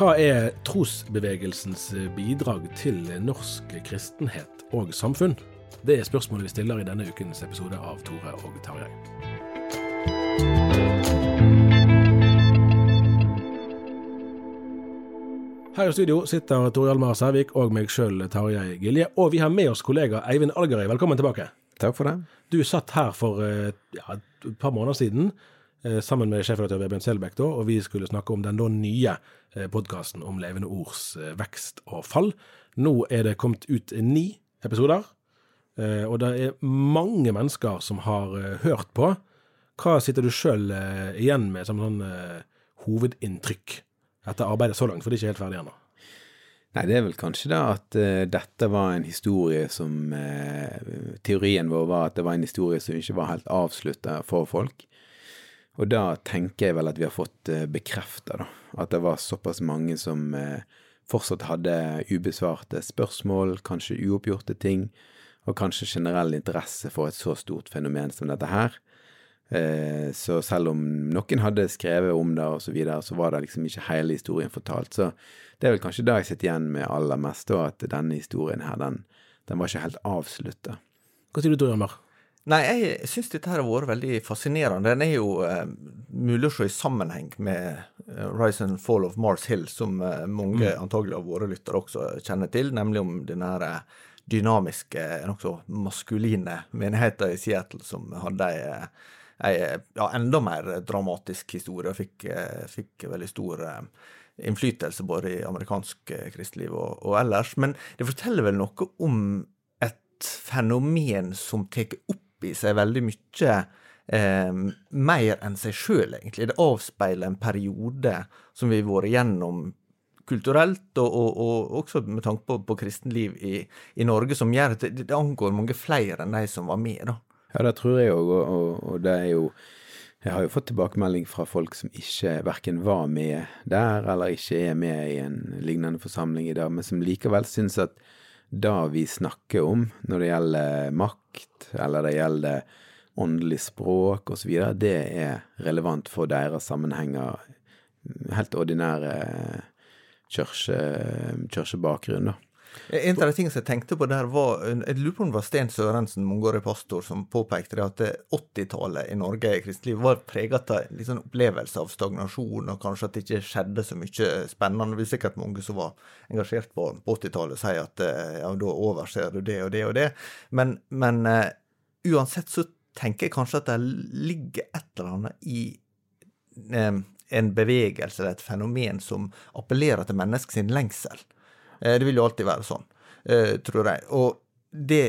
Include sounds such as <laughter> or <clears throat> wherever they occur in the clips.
Hva er trosbevegelsens bidrag til norsk kristenhet og samfunn? Det er spørsmålet vi stiller i denne ukens episode av Tore og Tarjei. Her i studio sitter Tor Hjalmar Sævik og meg sjøl, Tarjei Gilje. Og vi har med oss kollega Eivind Algerøy. Velkommen tilbake. Takk for det. Du satt her for eh, ja, et par måneder siden eh, sammen med sjefredaktør Vebjørn Selbekk, og vi skulle snakke om den da nye podkasten om levende ords eh, vekst og fall. Nå er det kommet ut ni episoder, eh, og det er mange mennesker som har eh, hørt på. Hva sitter du sjøl igjen med som sånn hovedinntrykk etter arbeidet så langt, for det er ikke helt ferdig ennå? Nei, det er vel kanskje da at uh, dette var en historie som uh, Teorien vår var at det var en historie som ikke var helt avslutta for folk. Og da tenker jeg vel at vi har fått uh, bekrefta. At det var såpass mange som uh, fortsatt hadde ubesvarte spørsmål, kanskje uoppgjorte ting, og kanskje generell interesse for et så stort fenomen som dette her. Eh, så selv om noen hadde skrevet om det og så videre, så var det liksom ikke hele historien fortalt. Så det er vel kanskje det jeg sitter igjen med aller mest, at denne historien her, den, den var ikke helt avslutta. Hva sier du, Tor Hjalmar? Nei, jeg syns dette her har vært veldig fascinerende. Den er jo eh, mulig å se i sammenheng med eh, Rise and Fall of Mars Hill, som eh, mange mm. antagelig av våre lyttere også kjenner til, nemlig om denne her eh, dynamiske, nokså maskuline menigheten i Seattle som hadde ei eh, ei ja, enda mer dramatisk historie, og fikk, eh, fikk veldig stor innflytelse både i amerikansk kristeliv og, og, ellers. Men det forteller vel noe om et fenomen som tar opp i seg veldig mye eh, mer enn seg sjøl, egentlig. Det avspeiler en periode som vi har vært gjennom kulturelt, og, og, og, også med tanke på, på kristenliv i, i, Norge, som gjør at det, det, angår mange flere enn de som var med. da. Ja, det tror jeg òg, og, og, det er jo Jeg har jo fått tilbakemelding fra folk som ikke verken var med der, eller ikke er med i en lignende forsamling i dag, men som likevel syns at det vi snakker om når det gjelder makt, eller det gjelder åndelig språk osv., det er relevant for deres sammenhenger, helt ordinære kirkebakgrunn, da. En av de tingene jeg tenkte på der, var Jeg lurer på om det var Sten Sørensen, mangeårig pastor, som påpekte det at 80-tallet i Norge i kristeliv var preget av en liksom opplevelse av stagnasjon, og kanskje at det ikke skjedde så mye spennende. Det er sikkert mange som var engasjert på, på 80-tallet, sier at ja, da overser du det og det og det. Men, men uh, uansett så tenker jeg kanskje at det ligger et eller annet i um, en bevegelse eller et fenomen som appellerer til menneskets lengsel. Eh, det vil jo alltid være sånn, eh, tror jeg. Og det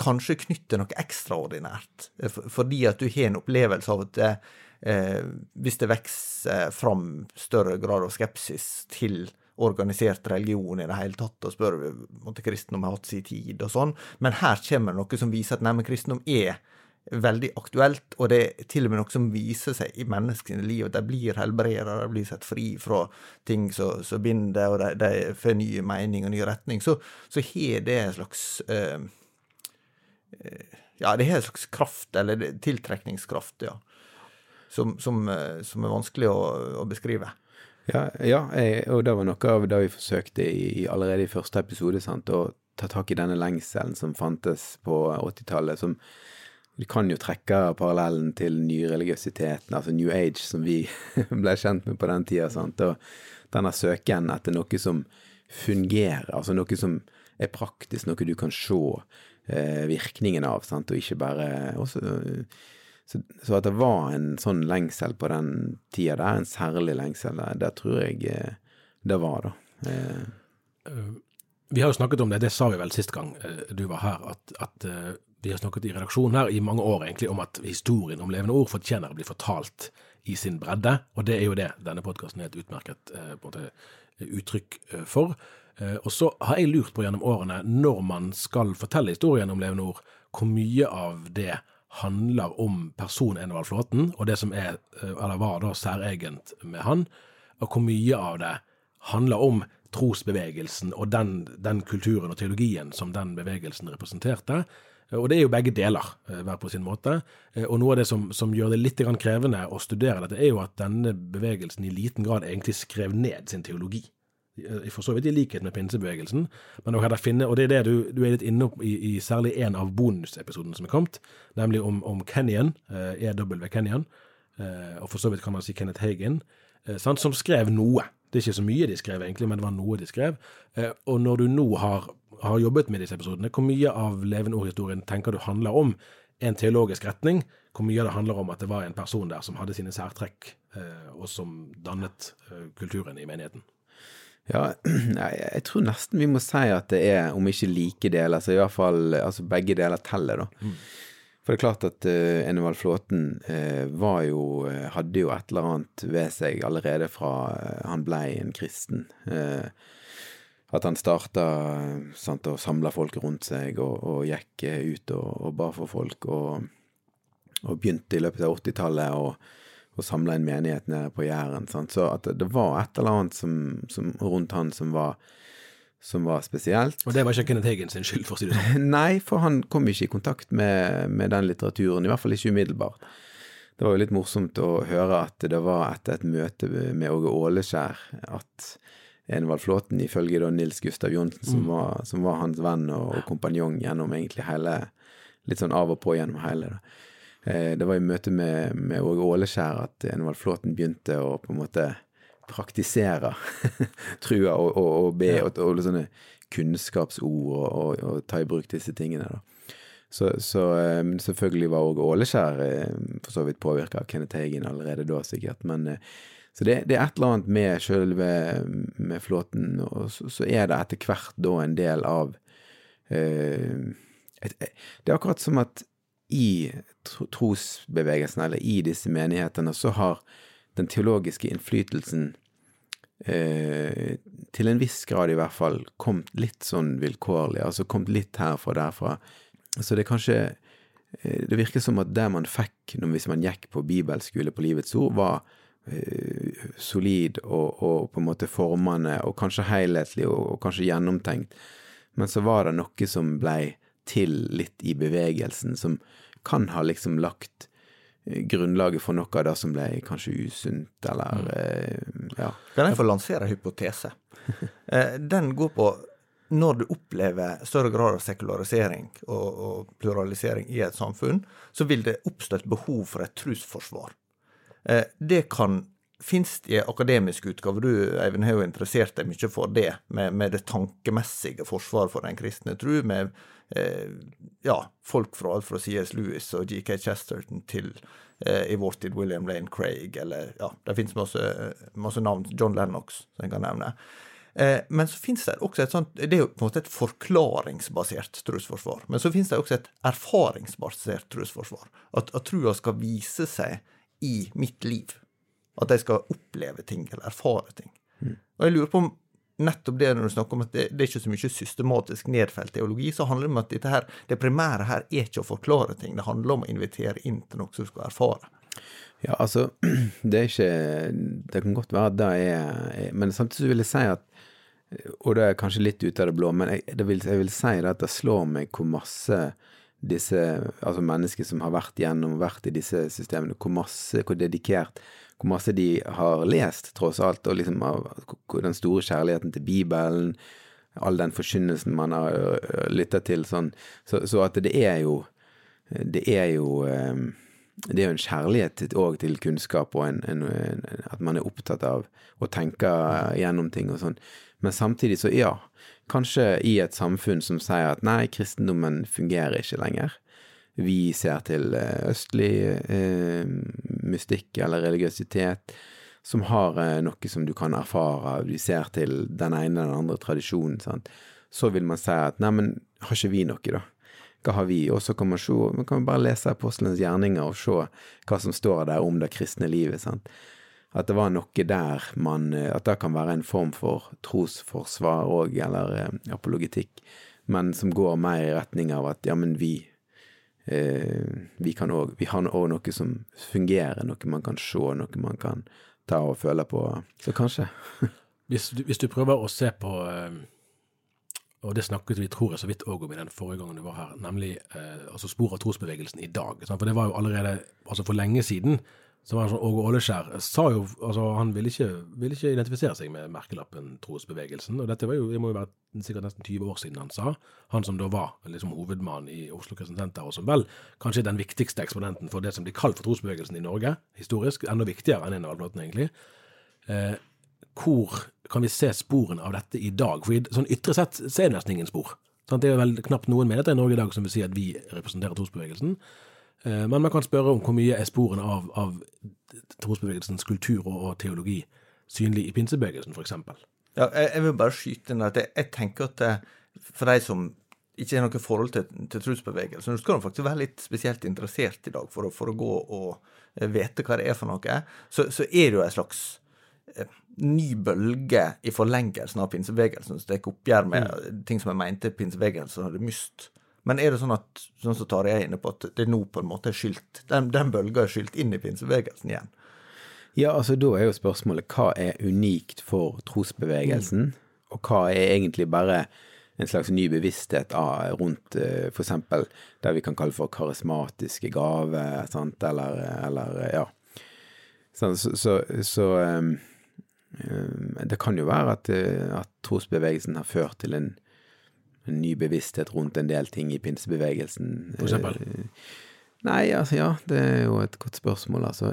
kanskje knytter noe ekstraordinært, eh, fordi at du har en opplevelse av at hvis det vokser fram større grad av skepsis til organisert religion i det hele tatt, og spør om kristendom har hatt sin tid og sånn. Men her kommer det noe som viser at nei, kristendom er veldig aktuelt, og det er til og med noe som viser seg i menneskene liv. At de blir helbredet, de blir sett fri fra ting som binder, og de, de, får ny mening og ny retning. Så, så har det en slags eh, Ja, det har en slags kraft, eller tiltrekningskraft, ja. Som, som, eh, som er vanskelig å, å beskrive. Ja, ja og det var noe av det vi forsøkte i, allerede i første episode, sant, å ta tak i denne lengselen som fantes på 80-tallet, som vi kan jo trekke parallellen til nyreligiøsiteten, altså New Age, som vi <laughs> ble kjent med på den tida. Sant? Og denne søken etter noe som fungerer, altså noe som er praktisk, noe du kan se eh, virkningen av, sant? og ikke bare også, så, så, at det var en sånn lengsel på den tida der, en særlig lengsel, det, det tror jeg eh, det var, da. Eh. Vi har jo snakket om det, det sa vi vel sist gang eh, du var her, at, at vi har snakket i redaksjonen her i mange år egentlig om at historien om levende ord fortjener å bli fortalt i sin bredde, og det er jo det denne podkasten er et utmerket eh, måte, uttrykk eh, for. Eh, og så har jeg lurt på gjennom årene, når man skal fortelle historien om levende ord, hvor mye av det handler om personen Enevald Flåten, og det som er, eh, eller var da særegent med han, og hvor mye av det handler om trosbevegelsen og den, den kulturen og teologien som den bevegelsen representerte, og det er jo begge deler, eh, hver på sin måte. Eh, og noe av det som, som gjør det litt krevende å studere dette, er jo at denne bevegelsen i liten grad egentlig skrev ned sin teologi. Eh, for så vidt i likhet med pinsebevegelsen. Men også finne, og det er det du, du er litt inne på i, i særlig en av bonusepisodene som er kommet, nemlig om, om Kenyan, EW Kenyan, og for så vidt kan man si Kenneth Hagen, som skrev noe. Det er ikke så mye de skrev, egentlig, men det var noe de skrev. Og når du nå har har jobbet med disse episodene, hvor mye av levende ord-historien tenker du handler om en teologisk retning? Hvor mye det handler om at det var en person der som hadde sine særtrekk, eh, og som dannet eh, kulturen i menigheten? Ja, <clears throat> jeg tror nesten vi må si at det er, om ikke like deler, så i hvert fall altså begge deler teller, da. Mm. For det er klart at uh, Enevald Flåten uh, var jo, uh, hadde jo et eller annet ved seg allerede fra han blei en kristen. Uh, at han starta sant, og samla folk rundt seg og, og gikk ut og, og, ba for folk, og, og begynte i løpet av 80-tallet å, og samle en menighet nede på Jæren. Så at det var et eller annet som, som, rundt han som var, som var spesielt. Og det var ikke Kenneth Hagen sin skyld, for å si det sånn? <laughs> Nei, for han kom ikke i kontakt med, med den litteraturen, i hvert fall ikke umiddelbart. Det var jo litt morsomt å høre at det var etter et møte med Åge Åleskjær at Envald Flåten, ifølge da Nils Gustav Johnsen, som, mm. var, som var hans venn og, og kompanjong gjennom egentlig hele Litt sånn av og på gjennom hele. da. Eh, det var i møte med, med Åge Åleskjær at Envald Flåten begynte å på en måte praktisere <laughs> trua og, og, og be og, og, sånne kunnskapsord og, og, ta i bruk disse tingene. da. Så, så um, selvfølgelig var òg Åleskjær um, for så vidt påvirka av Kenneth Hagen allerede da, sikkert. Men uh, så det, det, er et eller annet med sjølve med flåten, og så, så, er det etter hvert da en del av eh, et, Det er akkurat som at i trosbevegelsen, eller i disse menighetene, så har den teologiske innflytelsen eh, til en viss grad i hvert fall kommet litt sånn vilkårlig, altså kommet litt herfra og derfra. Så det er kanskje eh, Det virker som at det man fikk hvis man gikk på bibelskole på Livets Ord, var Eh, solid og, og, på en måte formende, og kanskje helhetlig og, og, kanskje gjennomtenkt. Men så var det noe som blei til litt i bevegelsen, som kan ha liksom lagt grunnlaget for noe av det som ble kanskje usunt, eller mm. eh, ja. Kan jeg få lansere en hypotese? <laughs> Den går på når du opplever større grad av sekularisering og, og pluralisering i et samfunn, så vil det oppstå et behov for et trosforsvar. Eh, det kan Fins det i akademiske utgaver, Du Eivind, har jo interessert deg mye for det, med, med det tankemessige forsvaret for den kristne tru, med eh, ja, folk fra alt fra CS Lewis og GK Chesterton til eh, i vår tid William Lane Craig, eller ja, det fins masse, masse, navn, John Lennox, som jeg kan nevne. Eh, men så finnes det også et sånt Det er jo på en måte et forklaringsbasert trusforsvar. Men så finnes det også et erfaringsbasert trusforsvar. At, at trua skal vise seg i mitt liv. At jeg skal oppleve ting eller erfare ting. Mm. Og jeg lurer på om nettopp det når du snakker om at det, det er ikke så mye systematisk nedfelt teologi, så handler det om at dette her, det primære her er ikke å forklare ting, det handler om å invitere inn til noe som du skal erfare. Ja, altså, <clears throat> det er ikke Det kan godt være at det er Men samtidig vil jeg si at Og det er kanskje litt ute av det blå, men jeg, det vil, jeg vil si at det slår meg hvor masse disse altså mennesker som har vært gjennom, vært i disse systemene, hvor masse, hvor dedikert hvor masse de har lest, tross alt, og liksom den store kjærligheten til Bibelen, all den forkynnelsen man har lytta til, sånn. Så, så, at det er jo Det er jo det er jo en kjærlighet òg til kunnskap, og en, en, en, at man er opptatt av å tenke gjennom ting og sånn. Men samtidig så, ja, kanskje i et samfunn som sier at nei, kristendommen fungerer ikke lenger. Vi ser til østlig eh, mystikk eller religiøsitet som har eh, noe som du kan erfare. du ser til den ene eller den andre tradisjonen. Sant? Så vil man si at nei, men har ikke vi noe, da? Hva har vi? Og så kan man, se, man kan bare lese apostelens gjerninger og se hva som står der om det kristne livet. sant? At det var noe der man At det kan være en form for trosforsvar òg, eller eh, apologetikk, men som går mer i retning av at ja, men vi eh, vi kan også, Vi har òg noe som fungerer, noe man kan se, noe man kan ta og føle på. Så kanskje. <laughs> hvis, du, hvis, du, prøver å se på eh og det snakket vi tror jeg så vidt òg om i den forrige gangen du var her, nemlig eh, altså spor av trosbevegelsen i dag. For det var jo allerede altså for lenge siden. Så var sånn, Åge Åleskjær sa jo altså Han ville ikke, ville ikke, identifisere seg med merkelappen trosbevegelsen. Og dette var jo, det må jo være sikkert nesten 20 år siden han sa. Han som da var liksom hovedmann i Oslo Kristent og som vel kanskje den viktigste eksponenten for det som blir kalt for trosbevegelsen i Norge, historisk. Enda viktigere enn Einar av alvbråten, egentlig. Eh, hvor kan vi se sporene av dette i dag? For sånn ytre sett så er det nesten ingen spor. Det er vel knapt noen menigheter i Norge i dag som vil si at vi representerer trosbevegelsen. Eh, men man kan spørre om hvor mye er sporene av, av trosbevegelsens kultur og, teologi synlig i pinsebevegelsen, f.eks. Ja, jeg, jeg, vil bare skyte inn at jeg, jeg tenker at det, for de som ikke har noe forhold til, til trosbevegelsen, så skal du faktisk være litt spesielt interessert i dag for å, for å gå og vite hva det er for noe, så, så er det jo en slags Eh, ny bølge i forlengelsen av pinsebevegelsen, som tar oppgjør med mm. ting som jeg mente pinsebevegelsen hadde mist. Men er det sånn at sånn som Tarjei er inne på, at det nå på en måte er skylt, den, den bølga er skylt inn i pinsebevegelsen igjen? Ja, altså da er jo spørsmålet hva er unikt for trosbevegelsen, mm. og hva er egentlig bare en slags ny bevissthet av, rundt uh, f.eks. det vi kan kalle for karismatiske gaver, sant, eller, eller ja. Sånn, så, så, så um, Eh, det kan jo være at, eh, at trosbevegelsen har ført til en, en, ny bevissthet rundt en del ting i pinsebevegelsen. For eksempel? Eh, nei, altså ja, det er jo et godt spørsmål, altså.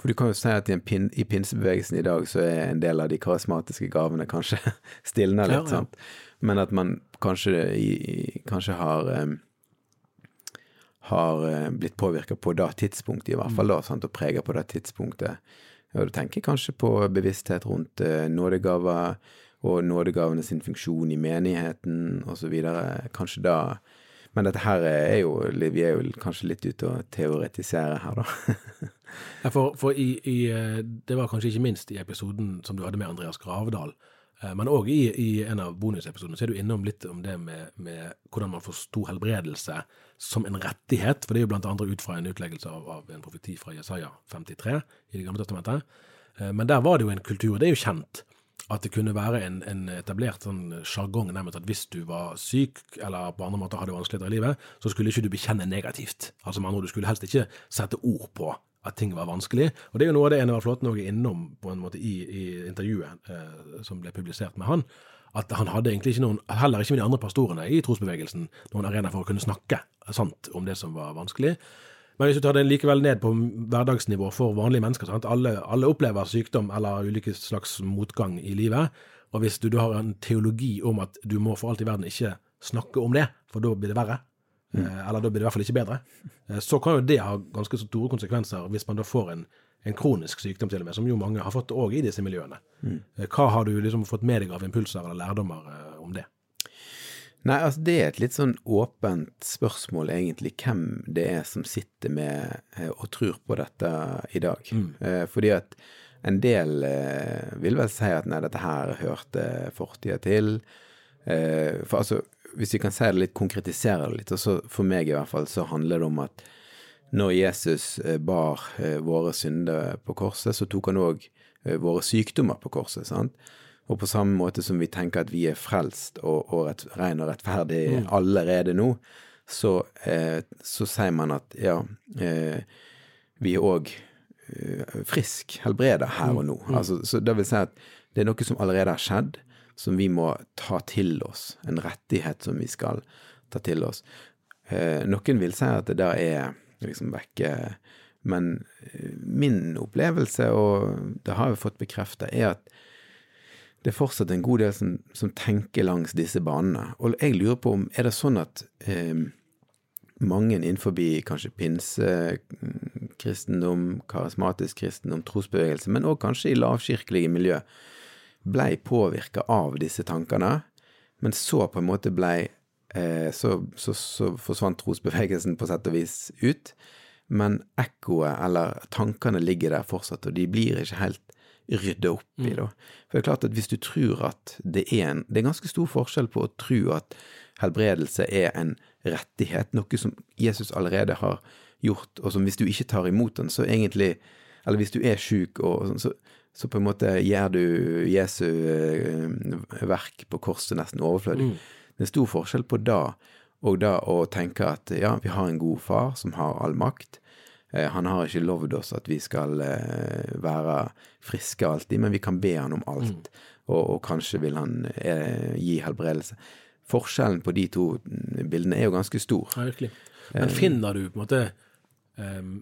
For du kan jo si at i, pin, i pinsebevegelsen i dag så er en del av de karismatiske gavene kanskje <laughs> stilna litt, ja, sant. Men at man kanskje, kanskje har har blitt påvirka på det tidspunktet, i hvert fall, da, sant, og prega på det tidspunktet. Og du tenker kanskje på bevissthet rundt eh, nådegaver og nådegavene sin funksjon i menigheten osv. Kanskje da Men dette her er jo Vi er jo kanskje litt ute å teoretisere her, da. <laughs> ja, for, for i, i, eh, det var kanskje ikke minst i episoden som du hadde med Andreas Gravdal, Eh, men òg i, i, en av bonusepisodene så er du innom litt om det med, med, hvordan man forsto helbredelse som en rettighet. For det er jo blant annet ut fra en utleggelse av, av en profeti fra Jesaja 53 i Det gamle testamentet. Eh, men der var det jo en kultur, det er jo kjent, at det kunne være en, en etablert sånn sjargong nærmest at hvis du var syk eller på andre måter hadde vanskeligheter i livet, så skulle ikke du bekjenne negativt. Altså med andre du skulle helst ikke sette ord på at ting var vanskelig. Og det er jo noe av det Enevar Flåten òg er innom på en måte i, i intervjuet eh, som ble publisert med han. At han hadde egentlig ikke noen, heller ikke med de andre pastorene i trosbevegelsen, noen arena for å kunne snakke sant om det som var vanskelig. Men hvis du tar det likevel ned på hverdagsnivå for vanlige mennesker? Alle, alle opplever sykdom eller ulike slags motgang i livet. Og hvis du, du har en teologi om at du må for alt i verden ikke snakke om det, for da blir det verre, Mm. Eller da blir det i hvert fall ikke bedre. Eh, så kan jo det ha ganske store konsekvenser hvis man da får en, en kronisk sykdom, til og med, som jo mange har fått òg i disse miljøene. Mm. Eh, hva har du liksom fått med deg av impulser eller lærdommer om det? Nei, altså det er et litt sånn åpent spørsmål, egentlig, hvem det er som sitter med og tror på dette i dag. Mm. Fordi at En del eh, vil vel si at nei, dette her hørte fortida til. Eh, for altså, hvis vi kan si det litt, konkretisere det litt, og så for meg i hvert fall, så handler det om at når Jesus eh, bar eh, våre synder på korset, så tok han òg eh, våre sykdommer på korset. sant? Og på samme måte som vi tenker at vi er frelst og, og rett, ren og rettferdig allerede nå, så, eh, så sier man at ja, eh, vi er òg eh, frisk, helbreda her og nå. Altså, så det vil si at det er noe som allerede har skjedd, som vi må ta til oss. En rettighet som vi skal ta til oss. Eh, noen vil si at det der er liksom vekke, men eh, min opplevelse, og det har jeg fått bekrefta, er at det er fortsatt en god del som, som tenker langs disse banene. Og jeg lurer på om er det sånn at eh, mange innenfor kanskje pinsekristendom, karismatisk kristendom, trosbevegelse, men òg kanskje i lavkirkelige miljø, blei påvirka av disse tankene, men så på en måte blei eh, så, så, så forsvant trosbevegelsen på sett og vis ut. Men ekkoet, eller tankene, ligger der fortsatt, og de blir ikke helt rydda opp i, da. For det er klart at hvis du tror at det er en Det er ganske stor forskjell på å tro at helbredelse er en rettighet, noe som Jesus allerede har gjort, og som hvis du ikke tar imot den, så egentlig Eller hvis du er sjuk, sånn, så, så på en måte gjør du Jesu eh, verk på korset nesten overflødig. Det er stor forskjell på da og da å tenke at ja, vi har en god far som har all makt. Eh, Han har ikke lovd oss at vi skal eh, være friske alltid, men vi kan be han om alt. Og, og kanskje vil han eh, gi helbredelse. Forskjellen på de to mm, bildene er jo ganske stor. Ja, virkelig. Men finner du på en måte um,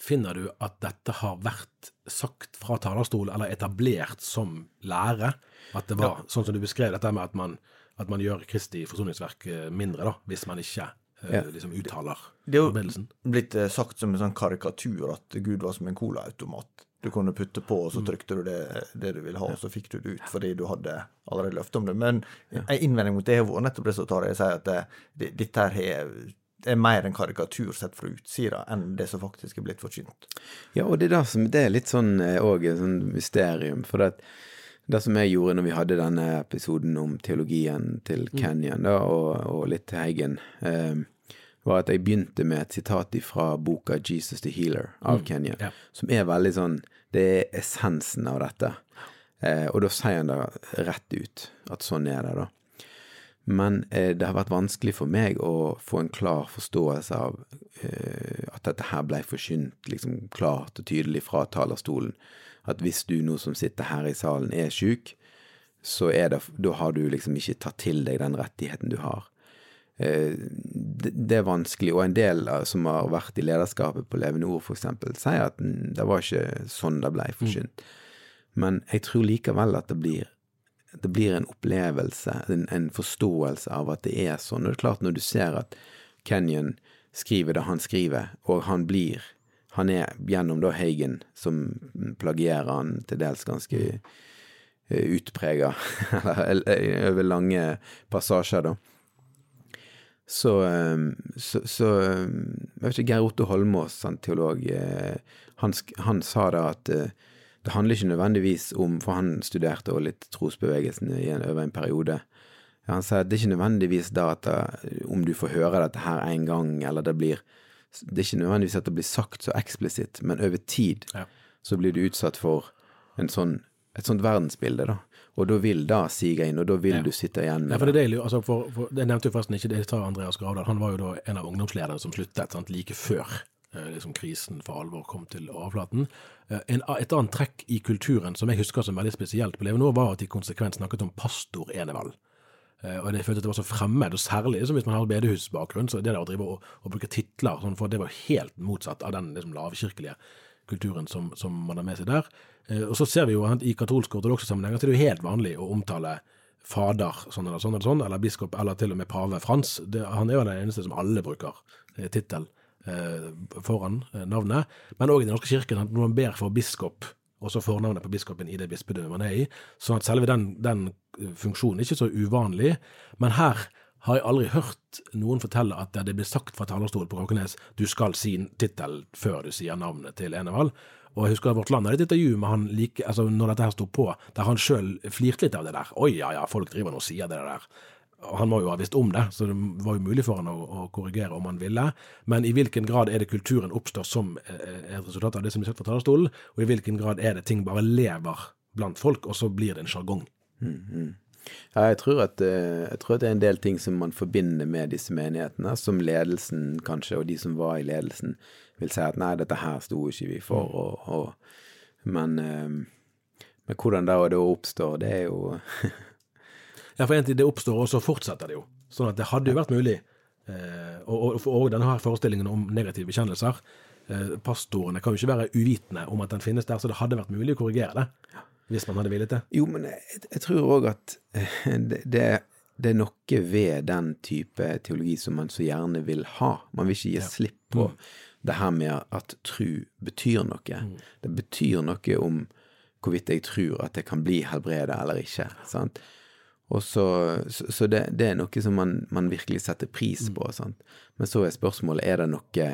Finner du at dette har vært sagt fra talerstol, eller etablert som lære? At det var sånn som du beskrev dette med at man, at man gjør Kristi forsoningsverk eh, mindre, da, hvis man ikke eh, Ja. liksom uttaler Det er jo blitt eh, sagt som en sånn karikatur at Gud var som en colaautomat. Du kunne putte på, og så Mm. trykte du det, det du ville ha, og så fikk du det ut fordi du hadde allerede løfte om det. Men en innvending mot det har vært nettopp det som Tarjei sier, at det, det, dette her er, er mer en karikatur sett fra utsida enn det som faktisk er blitt forkynt. Ja, og det er, da som, det er litt sånn òg et sånn mysterium. For det, det som jeg gjorde når vi hadde denne episoden om teologien til Kenyan da, og, og litt til Heigen, eh, var at jeg begynte med et sitat fra boka 'Jesus the Healer' av Kenya, ja. som er veldig sånn Det er essensen av dette. Eh, og da sier han det rett ut, at sånn er det, da. Men eh, det har vært vanskelig for meg å få en klar forståelse av eh, at dette her ble forkynt liksom klart og tydelig fra talerstolen. At hvis du nå som sitter her i salen er sjuk, så er det, da har du liksom ikke tatt til deg den rettigheten du har. Eh, det, er vanskelig, og en del som har vært i lederskapet på Levende Ord, eksempel, sier at mm, det var ikke sånn det ble forkynt. Men jeg tror likevel at det blir det blir en opplevelse, en, en forståelse av at det er sånn. Og det er klart, når du ser at Kenyon skriver det han skriver, og han blir Han er gjennom da Hagen, som plagierer han til dels ganske uh, utprega, <laughs> eller over lange passasjer, da. Så, eh, så, så eh, Jeg vet ikke, Geir Otto Holmås, han teolog, eh, han, han sa da at eh, det handler ikke nødvendigvis om For han studerte også litt trosbevegelsen i en, over en periode. Han sa at det er ikke nødvendigvis da at det, om du får høre dette her en gang, eller det blir Det er ikke nødvendigvis at det blir sagt så eksplisitt, men over tid Ja. så blir du utsatt for en sånn, et sånt verdensbilde, da. Og da vil det sige inn, og da vil Ja. du sitte igjen med Ja, for det, er deilig, altså for, for, det nevnte jo forresten ikke, det tar Andreas Gravdal, han var jo da en av ungdomslederne som sluttet sant, like før eh, liksom krisen for alvor kom til overflaten. Eh, En, et annet trekk i kulturen som jeg husker som veldig spesielt på Leve nå, var at de konsekvent snakket om pastor Enevald. Eh, Og jeg følte at det var så fremmed, og særlig liksom, hvis man har bedehusbakgrunn, så det der å drive og, og bruke titler, sånn, for det var helt motsatt av den liksom, lavkirkelige kulturen som, som man har med seg der. Eh, Og så ser vi jo i katolske ortodokse sammenhenger så er det jo helt vanlig å omtale fader sånn eller sånn eller sånn, eller biskop, eller til og med pave Frans. Det, han er jo den eneste som alle bruker eh, tittel eh, foran eh, navnet. Men òg i Den norske kirken, når man ber for biskop, og så fornavnet på biskopen i det bispedømmet man er i, sånn at selve den, den funksjonen er ikke så uvanlig. Men her har jeg aldri hørt noen fortelle at det blir sagt fra talerstolen på Kråkenes du skal si tittel før du sier navnet til Enevald. Og jeg husker Vårt Land hadde et intervju med han like, altså når dette her sto på, der han sjøl flirte litt av det der. Oi, ja ja, folk driver nå og sier det der. Og han må jo ha visst om det, så det var jo mulig for han å, å korrigere om han ville. Men i hvilken grad er det kulturen oppstår som eh, et resultat av det som blir sagt fra talerstolen, og i hvilken grad er det ting bare lever blant folk, og så blir det en sjargong. Ja, jeg tror, at, eh, jeg tror at det er en del ting som man forbinder med disse menighetene, som ledelsen kanskje, og de som var i ledelsen, vil si at nei, dette her sto ikke vi for, og, og, men, eh, men hvordan da det oppstår, det er jo <laughs> Ja, for en ting, det oppstår, og så fortsetter det jo. Sånn at det hadde jo vært mulig. Eh, og, og, og denne her forestillingen om negative bekjennelser. Pastorene kan jo ikke være uvitende om at den finnes der, så det hadde vært mulig å korrigere det. Hvis man hadde villet det. Jo, men jeg, jeg tror òg at eh, det, det, det er noe ved den type teologi som man så gjerne vil ha. Man vil ikke gi slipp på det her med at tru betyr noe. Det betyr noe om hvorvidt jeg tror at jeg kan bli helbreda eller ikke. sant? Og så, så, så det, det er noe som man, man virkelig setter pris på. Sant? Men så er spørsmålet er det noe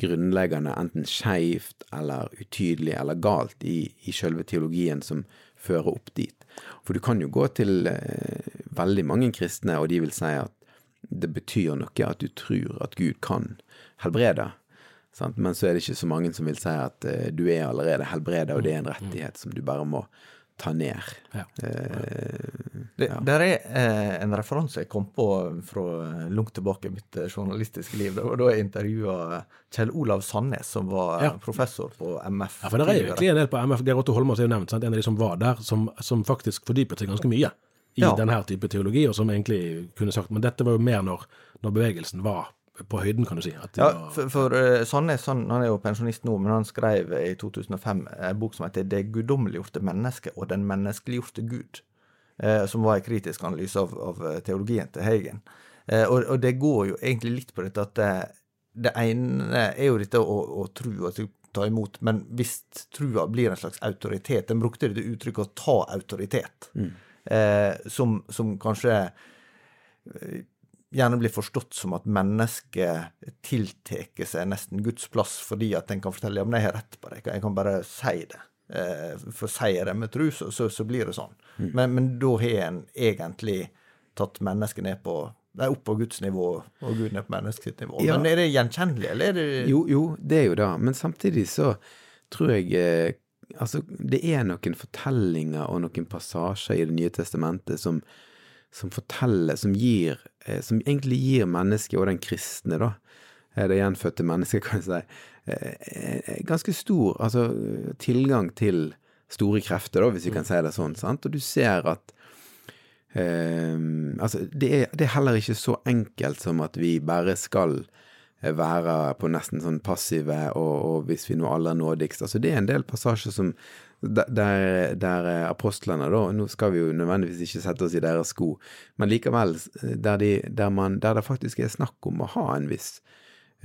grunnleggende enten skeivt eller utydelig eller galt i, i selve teologien som fører opp dit. For du kan jo gå til eh, veldig mange kristne, og de vil si at det betyr noe at du tror at Gud kan helbrede. Sant? Men så er det ikke så mange som vil si at eh, du er allerede helbreda, og det er en rettighet som du bare må ta ned. Ja. Eh, Det, Der er eh, en referanse jeg kom på fra eh, langt tilbake i mitt eh, journalistiske liv. Det var da jeg intervjua Kjell Olav Sandnes, som var Ja. professor på MF. Ja, for det er egentlig en del på MF. Geir Otto Holmås er jo nevnt, sant? en av de som var der, som, som faktisk fordypet seg ganske mye i Ja. denne type teologi, og som egentlig kunne sagt Men dette var jo mer når, når bevegelsen var på høyden, kan du si. At Ja, var, for, for eh, Sandnes han, han er jo pensjonist nå, men han skrev i 2005 en bok som heter 'Det guddommeliggjorte mennesket og den menneskeliggjorte Gud', eh, som var en kritisk analyse av, av eh, teologien til Heigen. Eh, og, og det går jo egentlig litt på dette at det, det ene er jo dette å, å tro og ta imot, men hvis trua blir en slags autoritet Den brukte dette uttrykket 'å ta autoritet', eh, som, som kanskje gjerne blir forstått som at mennesket tiltar seg nesten Guds plass fordi at en kan fortelle ja, men jeg har rett på det, jeg kan bare si det. Eh, for sier jeg det med tru, så, så, så blir det sånn. Men, men da har en egentlig tatt mennesket ned på Nei, opp på Guds nivå, og Gud ned på menneskets nivå. Ja. Men er det gjenkjennelig, eller er det Jo, jo, det er jo det. Men samtidig så tror jeg eh, Altså, det er noen fortellinger og noen passasjer i Det nye testamentet som, som forteller, som gir eh, Som egentlig gir mennesket, og den kristne, da, eh, det gjenfødte mennesket, <laughs> kan jeg si, eh, ganske stor altså, tilgang til store krefter, da, hvis vi kan si det sånn. sant? Og du ser at eh, altså, det er, det er heller ikke så enkelt som at vi bare skal være på nesten sånn passive, og, og hvis vi nå aller nådigst. Altså, det er en del passasjer som der, der, eh, apostlene, da, nå skal vi jo nødvendigvis ikke sette oss i deres sko, men likevel, eh, der, de, der, man, der det faktisk er snakk om å ha en viss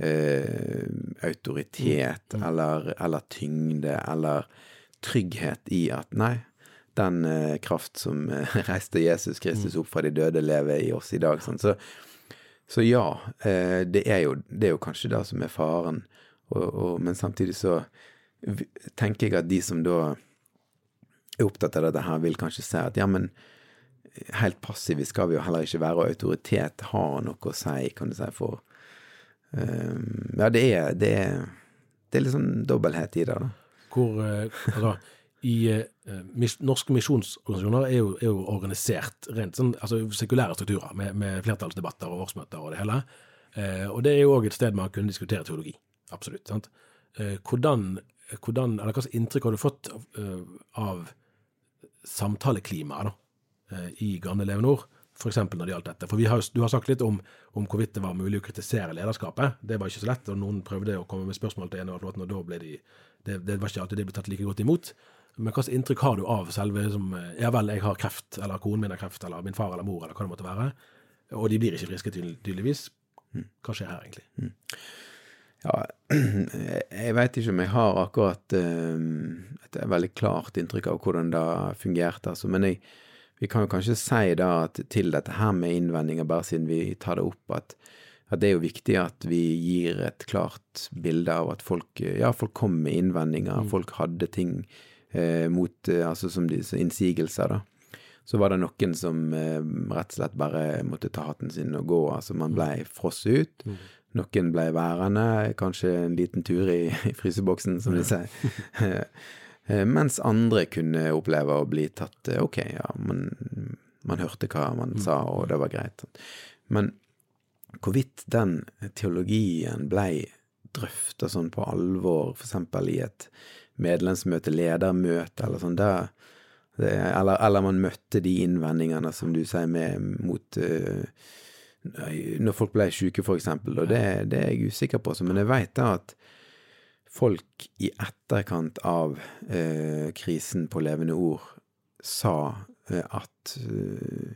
eh, autoritet, eller, eller tyngde, eller trygghet i at nei, den eh, kraft som eh, <laughs> reiste Jesus Kristus opp fra de døde, lever i oss i dag. Sånn. Så, så ja, eh, det, er jo, det er jo kanskje det som er faren. Og, og, men samtidig så tenker jeg at de som da er opptatt av dette her, vil kanskje si at ja, men helt passive skal vi jo heller ikke være, og autoritet har noe å si, kan du si, for um, Ja, det er, det er det er litt sånn dobbelthet i det, da. hvor eh, altså, i eh, Norske misjonsorganisasjoner er jo, er jo organisert rent sånn, altså sekulære strukturer, med, med flertallsdebatter og årsmøter og det hele. Eh, og det er jo òg et sted man kunne diskutere teologi. Absolutt. sant? Eh, hvordan, hvordan, eller Hva slags inntrykk har du fått av, eh, av samtaleklimaet eh, i Gamle Leve Nord? F.eks. når det gjaldt dette. For vi har, Du har sagt litt om, om hvorvidt det var mulig å kritisere lederskapet. Det var ikke så lett, og noen prøvde å komme med spørsmål til en av låtene, og da ble de det, det var ikke alltid det ble tatt like godt imot. Men hva slags inntrykk har du av selve som eh, Ja vel, jeg har kreft, eller konen min har kreft, eller min far eller mor, eller hva det måtte være. Og de blir ikke friske, tydeligvis. Hva skjer her, egentlig? Ja, <clears throat> jeg veit ikke om jeg har akkurat eh, et veldig klart inntrykk av hvordan det fungerte, altså. Men jeg, vi kan jo kanskje si da at til dette her med innvendinger, bare siden vi tar det opp, at at det er jo viktig at vi gir et klart bilde av at folk Ja, folk kom med innvendinger, folk hadde ting eh, mot eh, Altså som disse innsigelser, da. Så var det noen som eh, rett og slett bare måtte ta hatten sin og gå. Altså man blei frosset ut. Noen ble værende, kanskje en liten tur i, i fryseboksen, som de sier. <laughs> Eh, Mens andre kunne oppleve å bli tatt eh, Ok, ja, man, man hørte hva man sa, og det var greit. Men hvorvidt den teologien blei drøfta sånn på alvor, eksempel i et medlemsmøte, ledermøte eller sånn, det, det, eller, eller man møtte de innvendingene som du sier med mot eh, Når folk ble syke, for eksempel, og det, det er jeg usikker på, men jeg veit at folk i etterkant av eh, krisen på Levende Ord sa eh, at eh,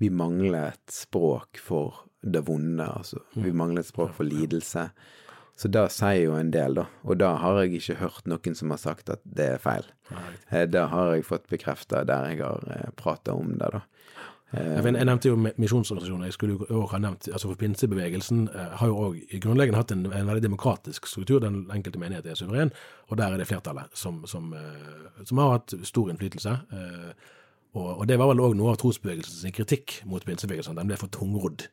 vi mangler et språk for det vonde, altså. Vi mangler et språk for lidelse. Så da sier jo en del, da. Og da har jeg ikke hørt noen som har sagt at det er feil. Da Det har jeg fått bekrefta der jeg har eh, prata om det, da. Jeg, jeg nevnte jo misjonsorganisasjoner. Jeg skulle også ha nevnt, altså for Pinsebevegelsen eh, har jo òg grunnleggende hatt en, en veldig demokratisk struktur. Den enkelte menighet er suveren, og der er det flertallet som, som, eh, som har hatt stor innflytelse. eh, Og, og det var vel òg noe av trosbevegelsens kritikk mot pinsebevegelsen. Den ble for tungrodd.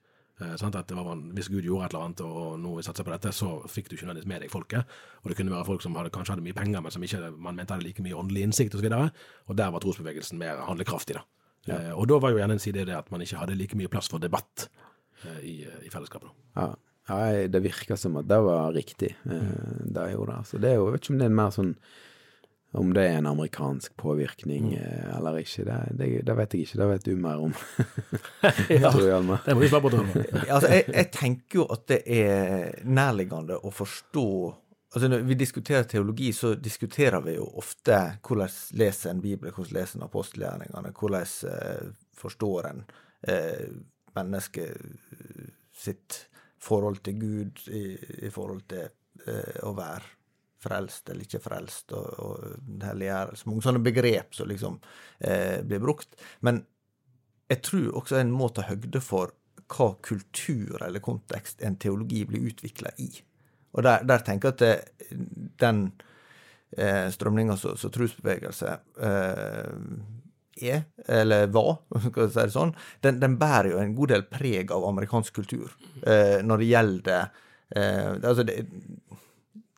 Sånn? At det var, Hvis Gud gjorde et eller annet, og noe satsa på dette, så fikk du ikke nødvendigvis med deg folket. Og det kunne være folk som hadde, kanskje hadde mye penger, men som ikke man mente hadde like mye åndelig innsikt osv. Og, og der var trosbevegelsen mer handlekraftig. da. Eh, og da var jo gjerne en side det at man ikke hadde like mye plass for debatt eh, i, i fellesskapet. Ja, ja, det virka som at det var riktig, eh, det jeg gjorde. Så det er jo, jeg vet ikke om det er en mer sånn Om det er en amerikansk påvirkning eh, eller ikke, det, det, det vet jeg ikke. Det vet du mer om. <laughs> <laughs> Tror jeg, Hjalmar. Det må vi svare på. <laughs> Altså, jeg, jeg tenker jo at det er nærliggende å forstå Altså, Når vi diskuterer teologi, så diskuterer vi jo ofte hvordan leser en Bibel, hvordan leser en apostelgjerningene, hvordan eh, forstår en eh, mennesket sitt forhold til Gud i, i forhold til eh, å være frelst eller ikke frelst, og, og helliggjørelse. Mange sånne begrep som liksom eh, blir brukt. Men jeg tror også en må ta høgde for hva kultur eller kontekst en teologi blir utvikla i. Og der, der tenker jeg at det, den eh, strømninga som som trosbevegelse eh, er, eller var, <laughs> skal vi si det sånn, den, den bærer jo en god del preg av amerikansk kultur eh, når det gjelder eh, altså det,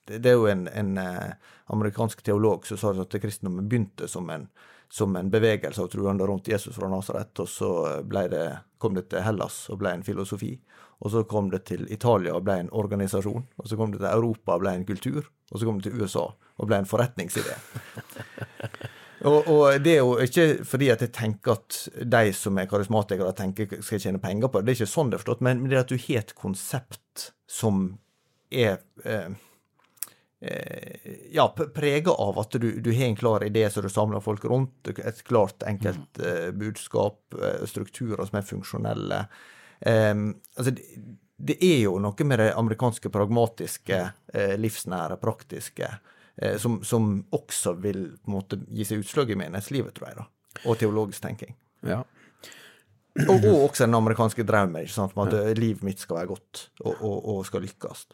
det, det er jo en, en eh, amerikansk teolog som sa at kristendommen begynte som en, som en bevegelse av truende rundt Jesus fra Nasaret, og så det, kom det til Hellas og ble en filosofi. Og så kom det til Italia og ble en organisasjon. Og så kom det til Europa og ble en kultur. Og så kom det til USA og ble en forretningsidé. <laughs> Og, og det er jo ikke fordi at jeg tenker at de som er karismatikere, tenker skal tjene penger på det. Det er ikke sånn det er forstått, men det er at du har et konsept som er eh, eh, ja, p- prega av at du, du har en klar idé som du samler folk rundt, et klart, enkelt eh, budskap, eh, strukturer som er funksjonelle. Eh, altså, det, det er jo noe med det amerikanske pragmatiske, eh, livsnære, praktiske, eh, som, som også vil på en måte gi seg utslag i menighetslivet, tror jeg, da. Og teologisk tenking. Ja. Og, og også den amerikanske drømmen, ikke sant, om at livet mitt skal være godt og, og, og skal lykkes.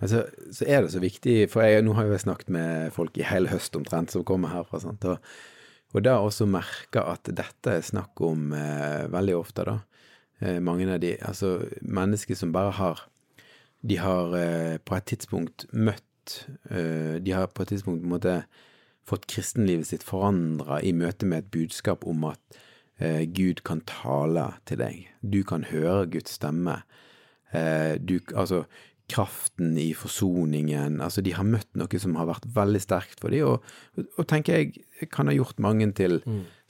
Men så, så er det så viktig, for jeg, nå har jeg snakket med folk i hele høst omtrent som kommer herfra, sant? og, og da også merke at dette er snakk om eh, veldig ofte, da. Eh, mange av de, altså mennesker som bare har De har eh, på et tidspunkt møtt eh, De har på et tidspunkt på en måte fått kristenlivet sitt forandra i møte med et budskap om at Gud kan tale til deg. Du kan høre Guds stemme. Eh, du, altså, kraften i forsoningen. Altså, de har møtt noe som har vært veldig sterkt for dem, og, og, tenker jeg kan ha gjort mange til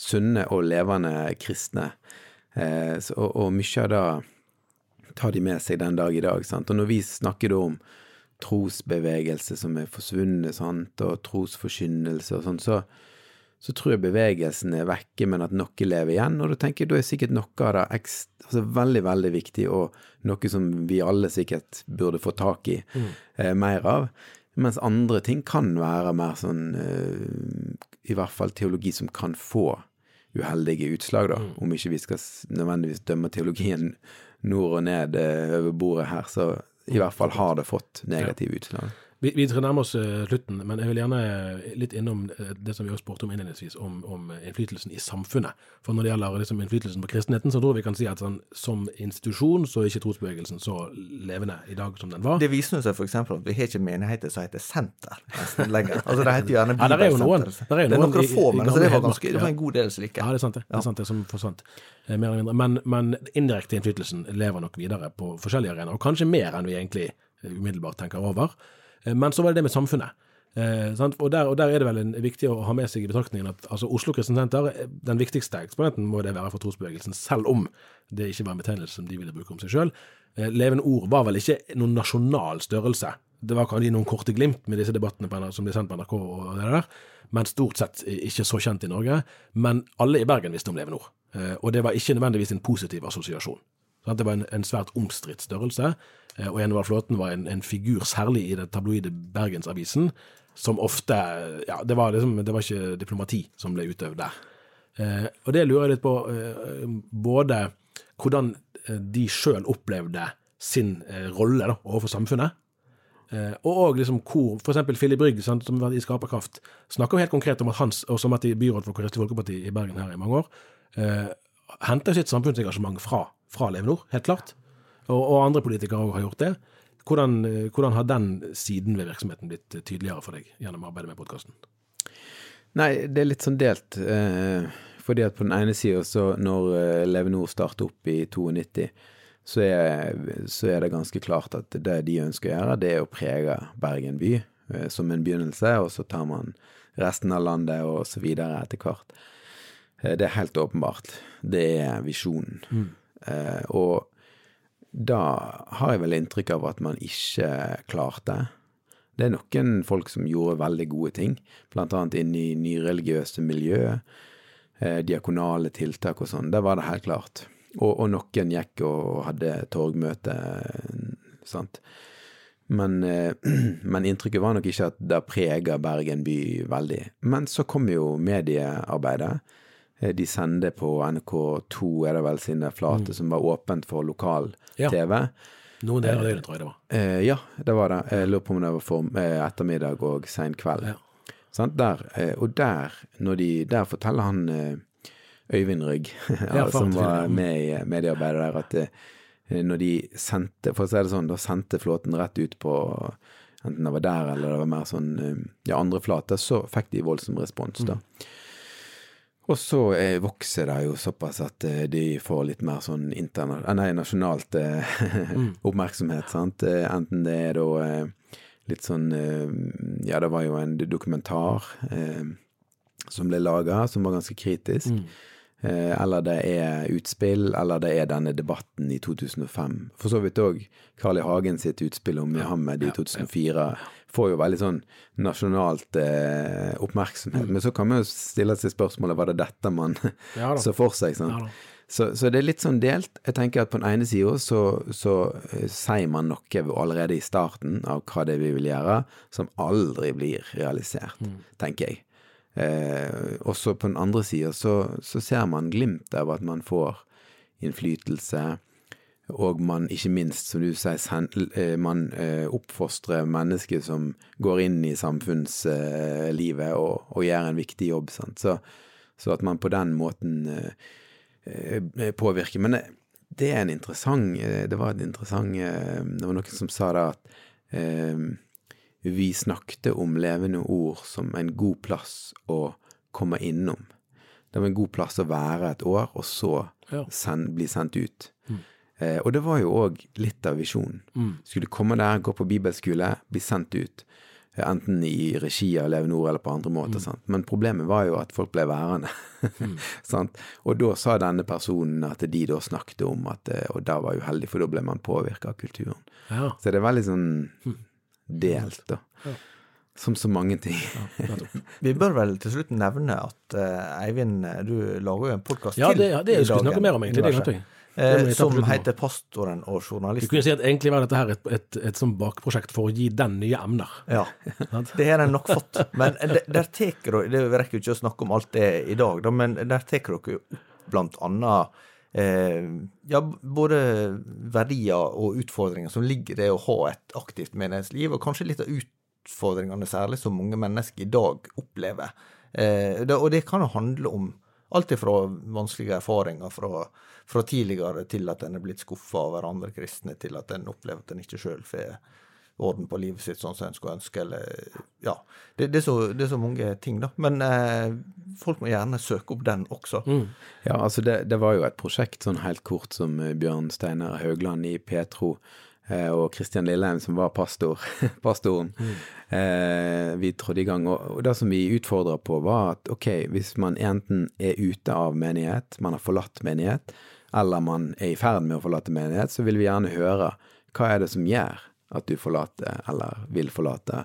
sunne og levende kristne. Eh, så, og, og mye av det tar de med seg den dag i dag. Sant? Og når vi snakker om trosbevegelse som er forsvunnet, sant, og trosforkynnelse og sånn, så, så tror jeg bevegelsen er vekke, men at noe lever igjen. Og da tenker jeg da er sikkert noe av det altså veldig, veldig viktig, og noe som vi alle sikkert burde få tak i eh, mer av. Mens andre ting kan være mer sånn eh, I hvert fall teologi som kan få uheldige utslag, da. Om ikke vi skal nødvendigvis dømme teologien nord og ned eh, over bordet her, så i hvert fall har det fått negative utslag. Vi, vi skal nærme oss eh, slutten, men jeg vil gjerne litt innom eh, det som vi også spurte om innledningsvis, om, om innflytelsen i samfunnet. For når det gjelder liksom, innflytelsen på kristenheten, så tror vi kan si at sånn, som institusjon så er ikke trosbevegelsen så levende i dag som den var. Det viser seg f.eks. at vi har ikke menigheter som heter senter nesten lenger. Altså Det heter gjerne <laughs> Ja, der er jo noen. Bibelsenter. Der er jo det er noen noen få, men altså, det, var ganske, det var en god del som ikke Ja, det er sant det. det, er sant det som forsvant, eh, mer eller mindre. Men, men indirekte innflytelsen lever nok videre på forskjellige arenaer, og kanskje mer enn vi egentlig eh, umiddelbart tenker over. Eh, Men så var det det med samfunnet. Eh? Og, der, og der er det vel en, viktig å ha med seg i betraktningen at altså, Oslo Kristent Senter, eh, den viktigste eksponenten må det være for trosbevegelsen, selv om det ikke var en betegnelse som de ville bruke om seg sjøl. Eh, levende ord var vel ikke noen nasjonal størrelse. Det var kanskje noen korte glimt med disse debattene på, som ble sendt på NRK, og det der, men stort sett ikke så kjent i Norge. Men alle i Bergen visste om levende ord, eh, og det var ikke nødvendigvis en positiv assosiasjon. Sant? Det var en, en svært omstridt størrelse, eh, og Enevald Flåten var en, en figur, særlig i den tabloide Bergensavisen, som ofte Ja, det var liksom Det var ikke diplomati som ble utøvd der. Eh, og det lurer jeg litt på, eh, både hvordan eh, de sjøl opplevde sin eh, rolle da, overfor samfunnet, Eh, og òg liksom hvor f.eks. Philip Brygg, sant, som var i Skaperkraft, snakker helt konkret om at hans, og som vært i byråd for Kristelig Folkeparti i Bergen her i mange år, eh, henter sitt samfunnsengasjement fra, fra Levenor, helt klart. Og, og andre politikere òg har gjort det. Hvordan, eh, hvordan har den siden ved virksomheten blitt eh, tydeligere for deg gjennom arbeidet med podkasten? Nei, det er litt sånn delt. Eh, fordi at på den ene sida, så når Levenor starter opp i 92, så er, så er det ganske klart at det de ønsker å gjøre, det er å prege Bergen by som en begynnelse, og så tar man resten av landet og så videre etter hvert. Det er helt åpenbart. Det er visjonen. Eh, og da har jeg vel inntrykk av at man ikke klarte. Det er noen folk som gjorde veldig gode ting, blant annet inn i nyreligiøse miljø, eh, diakonale tiltak og sånn. Der var det helt klart. Og, og noen gikk og hadde torgmøte, sant. Men, eh, <clears throat> men inntrykket var nok ikke at det preger Bergen by veldig. Men så kom jo mediearbeidet. Eh, De sender på NRK2, er det vel, sine flate, som var åpent for lokal-TV. Noen deler av døgnet, tror jeg det var. Eh, ja, det var det. Jeg lurer på om det var for eh, ettermiddag og sein kveld. Ja. Sånn, Der, eh, og der, de, der forteller han eh, Øyvind Rygg, <laughs> Ja, som var med i mediearbeidet der, at eh, når de sendte, for å si det sånn, da sendte flåten rett ut på enten det var der eller det var mer sånn eh, ja, andre flater, så fikk de voldsom respons, da. Mm. Og så eh, vokser det jo såpass at eh, de får litt mer sånn eh, nei, nasjonalt Mm. <laughs> oppmerksomhet, sant. Enten det er da litt sånn Ja, det var jo en dokumentar eh, som ble laga, som var ganske kritisk. Mm. Eh, eller det er utspill, eller det er denne debatten i 2005. For så vidt òg Carl I. Hagen sitt utspill om Muhammed i 2004 får jo veldig sånn nasjonalt eh, oppmerksomhet. Men så kan man jo stille seg spørsmålet var det dette man Ja <laughs> så for seg. sant? Ja. Så, så det er litt sånn delt. Jeg tenker at på den ene sida så, så eh, sier man noe allerede i starten av hva det er vi vil gjøre, som aldri blir realisert, tenker jeg. Eh, og så på den andre sida så, så ser man glimt av at man får innflytelse, og man ikke minst, som du sier, sen, eh, man eh, oppfostrer mennesker som går inn i samfunnslivet og, og gjør en viktig jobb. Så, så at man på den måten eh, eh. Men det, det er en interessant eh, Det var et interessant eh, Det var noen som sa da at eh, vi snakket om levende ord som en god plass å komme innom. Det var en god plass å være et år, og så send, bli sendt ut. Eh, og det var jo òg litt av visjonen. Skulle komme der, gå på bibelskole, bli sendt ut. eh, Enten i regi av Levende Ord eller på andre måter. Sant? Men problemet var jo at folk ble værende. <laughs> sant? Og da sa denne personen at de da snakket om at eh, Og da var uheldig, for da ble man påvirka av kulturen. Ja. Så det er veldig sånn delt, da. Som så mange ting. Vi bør vel til slutt nevne at uh, Eivind, du lager jo en podkast Ja, til. det, det i skulle snakke mer om, egentlig. Det glemte jeg. Eh, jeg som heter 'Pastoren og journalisten'. Du kunne si at egentlig var dette her et, et, et sånn bakprosjekt for å gi den nye emner. Ja, <laughs> det har en nok fått. Men der, der teker dere Det rekker jo ikke å snakke om alt det i dag, da, men der tar dere jo blant annet eh, ja, både verdier og utfordringer som ligger i det å ha et aktivt menighetsliv, og kanskje litt av utfordringene særlig som mange mennesker i dag opplever. Eh, og det kan jo handle om alt ifra vanskelige erfaringer fra, fra tidligere til at en er blitt skuffa over andre kristne, til at en opplever at en ikke sjøl får orden på livet sitt sånn som en skulle ønske, eller Ja. Det, det, er, så, det er, så, mange ting, da. Men eh, folk må gjerne søke opp den også. Mm. Ja, altså det, det, var jo et prosjekt sånn helt kort som eh, Bjørn Steinar Haugland i Petro eh, og Kristian Lilleheim som var pastor, <laughs> pastoren, mm. eh, vi trådte i gang. Og, og, det som vi utfordra på, var at ok, hvis man enten er ute av menighet, man har forlatt menighet, eller man er i ferd med å forlate menighet, så vil vi gjerne høre hva er det som gjør at du forlater, eller vil forlate,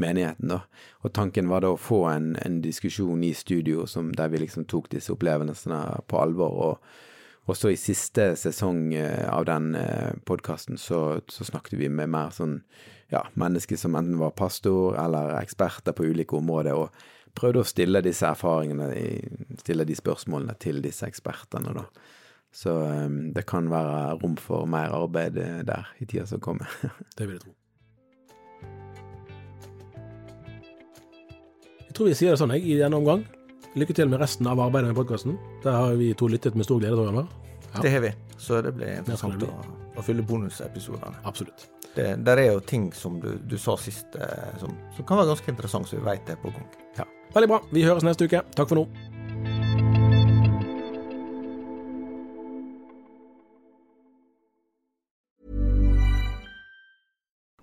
menigheten, da. Og tanken var da å få en, en diskusjon i studio som, der vi liksom tok disse opplevelsene på alvor. og og så i siste sesong eh, av den eh, podkasten så, så, snakket vi med mer sånn ja, mennesker som enten var pastor eller eksperter på ulike områder, og prøvde å stille disse erfaringene, stille de spørsmålene til disse ekspertene, da. Så um, det kan være rom for mer arbeid eh, der i tida som kommer. <laughs> det vil jeg tro. Jeg tror vi sier det sånn jeg, i denne omgang. Lykke til med resten av arbeidet med podkasten. Der har vi to lyttet med stor glede, tror. Ja. Det har vi, så det blir interessant å, å fylle bonusepisodene. Absolutt. Det, der er jo ting som du, du sa sist eh, som, som, kan være ganske interessant, så vi veit er på gang. Ja. Veldig bra. Vi høres neste uke. Takk for nå.